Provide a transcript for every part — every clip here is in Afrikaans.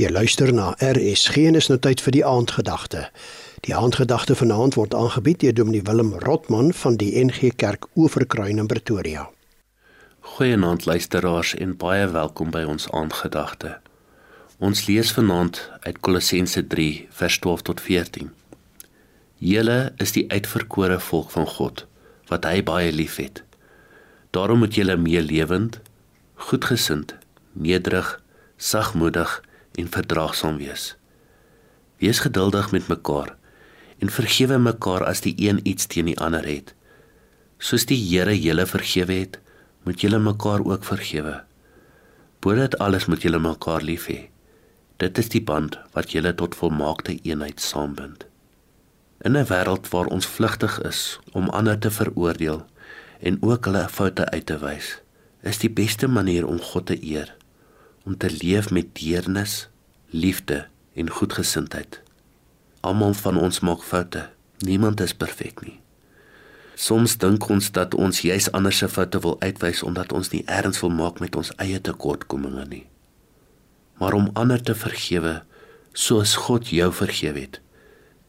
Jy luister na RSG en is nou tyd vir die aandgedagte. Die aandgedagte vanaand word aangebied deur Dominee Willem Rotman van die NG Kerk Oeverkruin in Pretoria. Goeienaand luisteraars en baie welkom by ons aandgedagte. Ons lees vanaand uit Kolossense 3 vers 12 tot 14. Julle is die uitverkore volk van God wat hy baie liefhet. Daarom moet julle meelewend, goedgesind, nederig, sagmoedig en verdraagsaam wees. Wees geduldig met mekaar en vergewe mekaar as die een iets teen die ander het. Soos die Here julle vergewe het, moet julle mekaar ook vergewe. Bo dit alles moet julle mekaar lief hê. Dit is die band wat julle tot volmaakte eenheid saambind. In 'n wêreld waar ons vlugtig is om ander te veroordeel en ook hulle foute uit te wys, is die beste manier om God te eer om te leef met deernis, liefde en goedgesindheid. Almal van ons maak foute. Niemand is perfek nie. Soms dink ons dat ons juis ander se foute wil uitwys omdat ons nie erns wil maak met ons eie tekortkominge nie. Maar om ander te vergewe soos God jou vergewe het,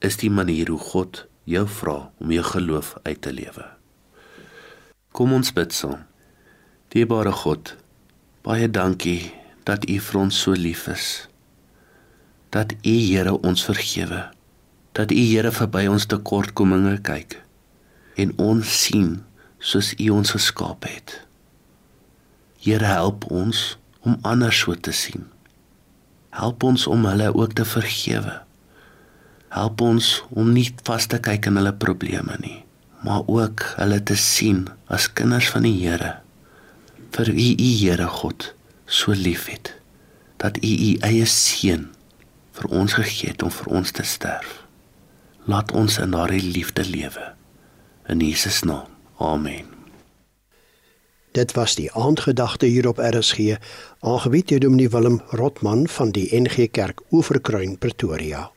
is die manier hoe God jou vra om jou geloof uit te lewe. Kom ons bid saam. Dierbare God, baie dankie dat U vir ons so lief is. Dat U Here ons vergewe. Dat U Here verby ons tekortkominge kyk en ons sien soos U ons geskaap het. Here help ons om ander so te sien. Help ons om hulle ook te vergewe. Help ons om nie vas te kyk in hulle probleme nie, maar ook hulle te sien as kinders van die Here. Vir U, U Here God so liefhet dat u u eie seun vir ons gegee het om vir ons te sterf. Laat ons in daardie liefde lewe. In Jesus naam. Amen. Dit was die aandgedagte hier op RSG, aangebied deur Dominee Willem Rotman van die NG Kerk Oeverkruin Pretoria.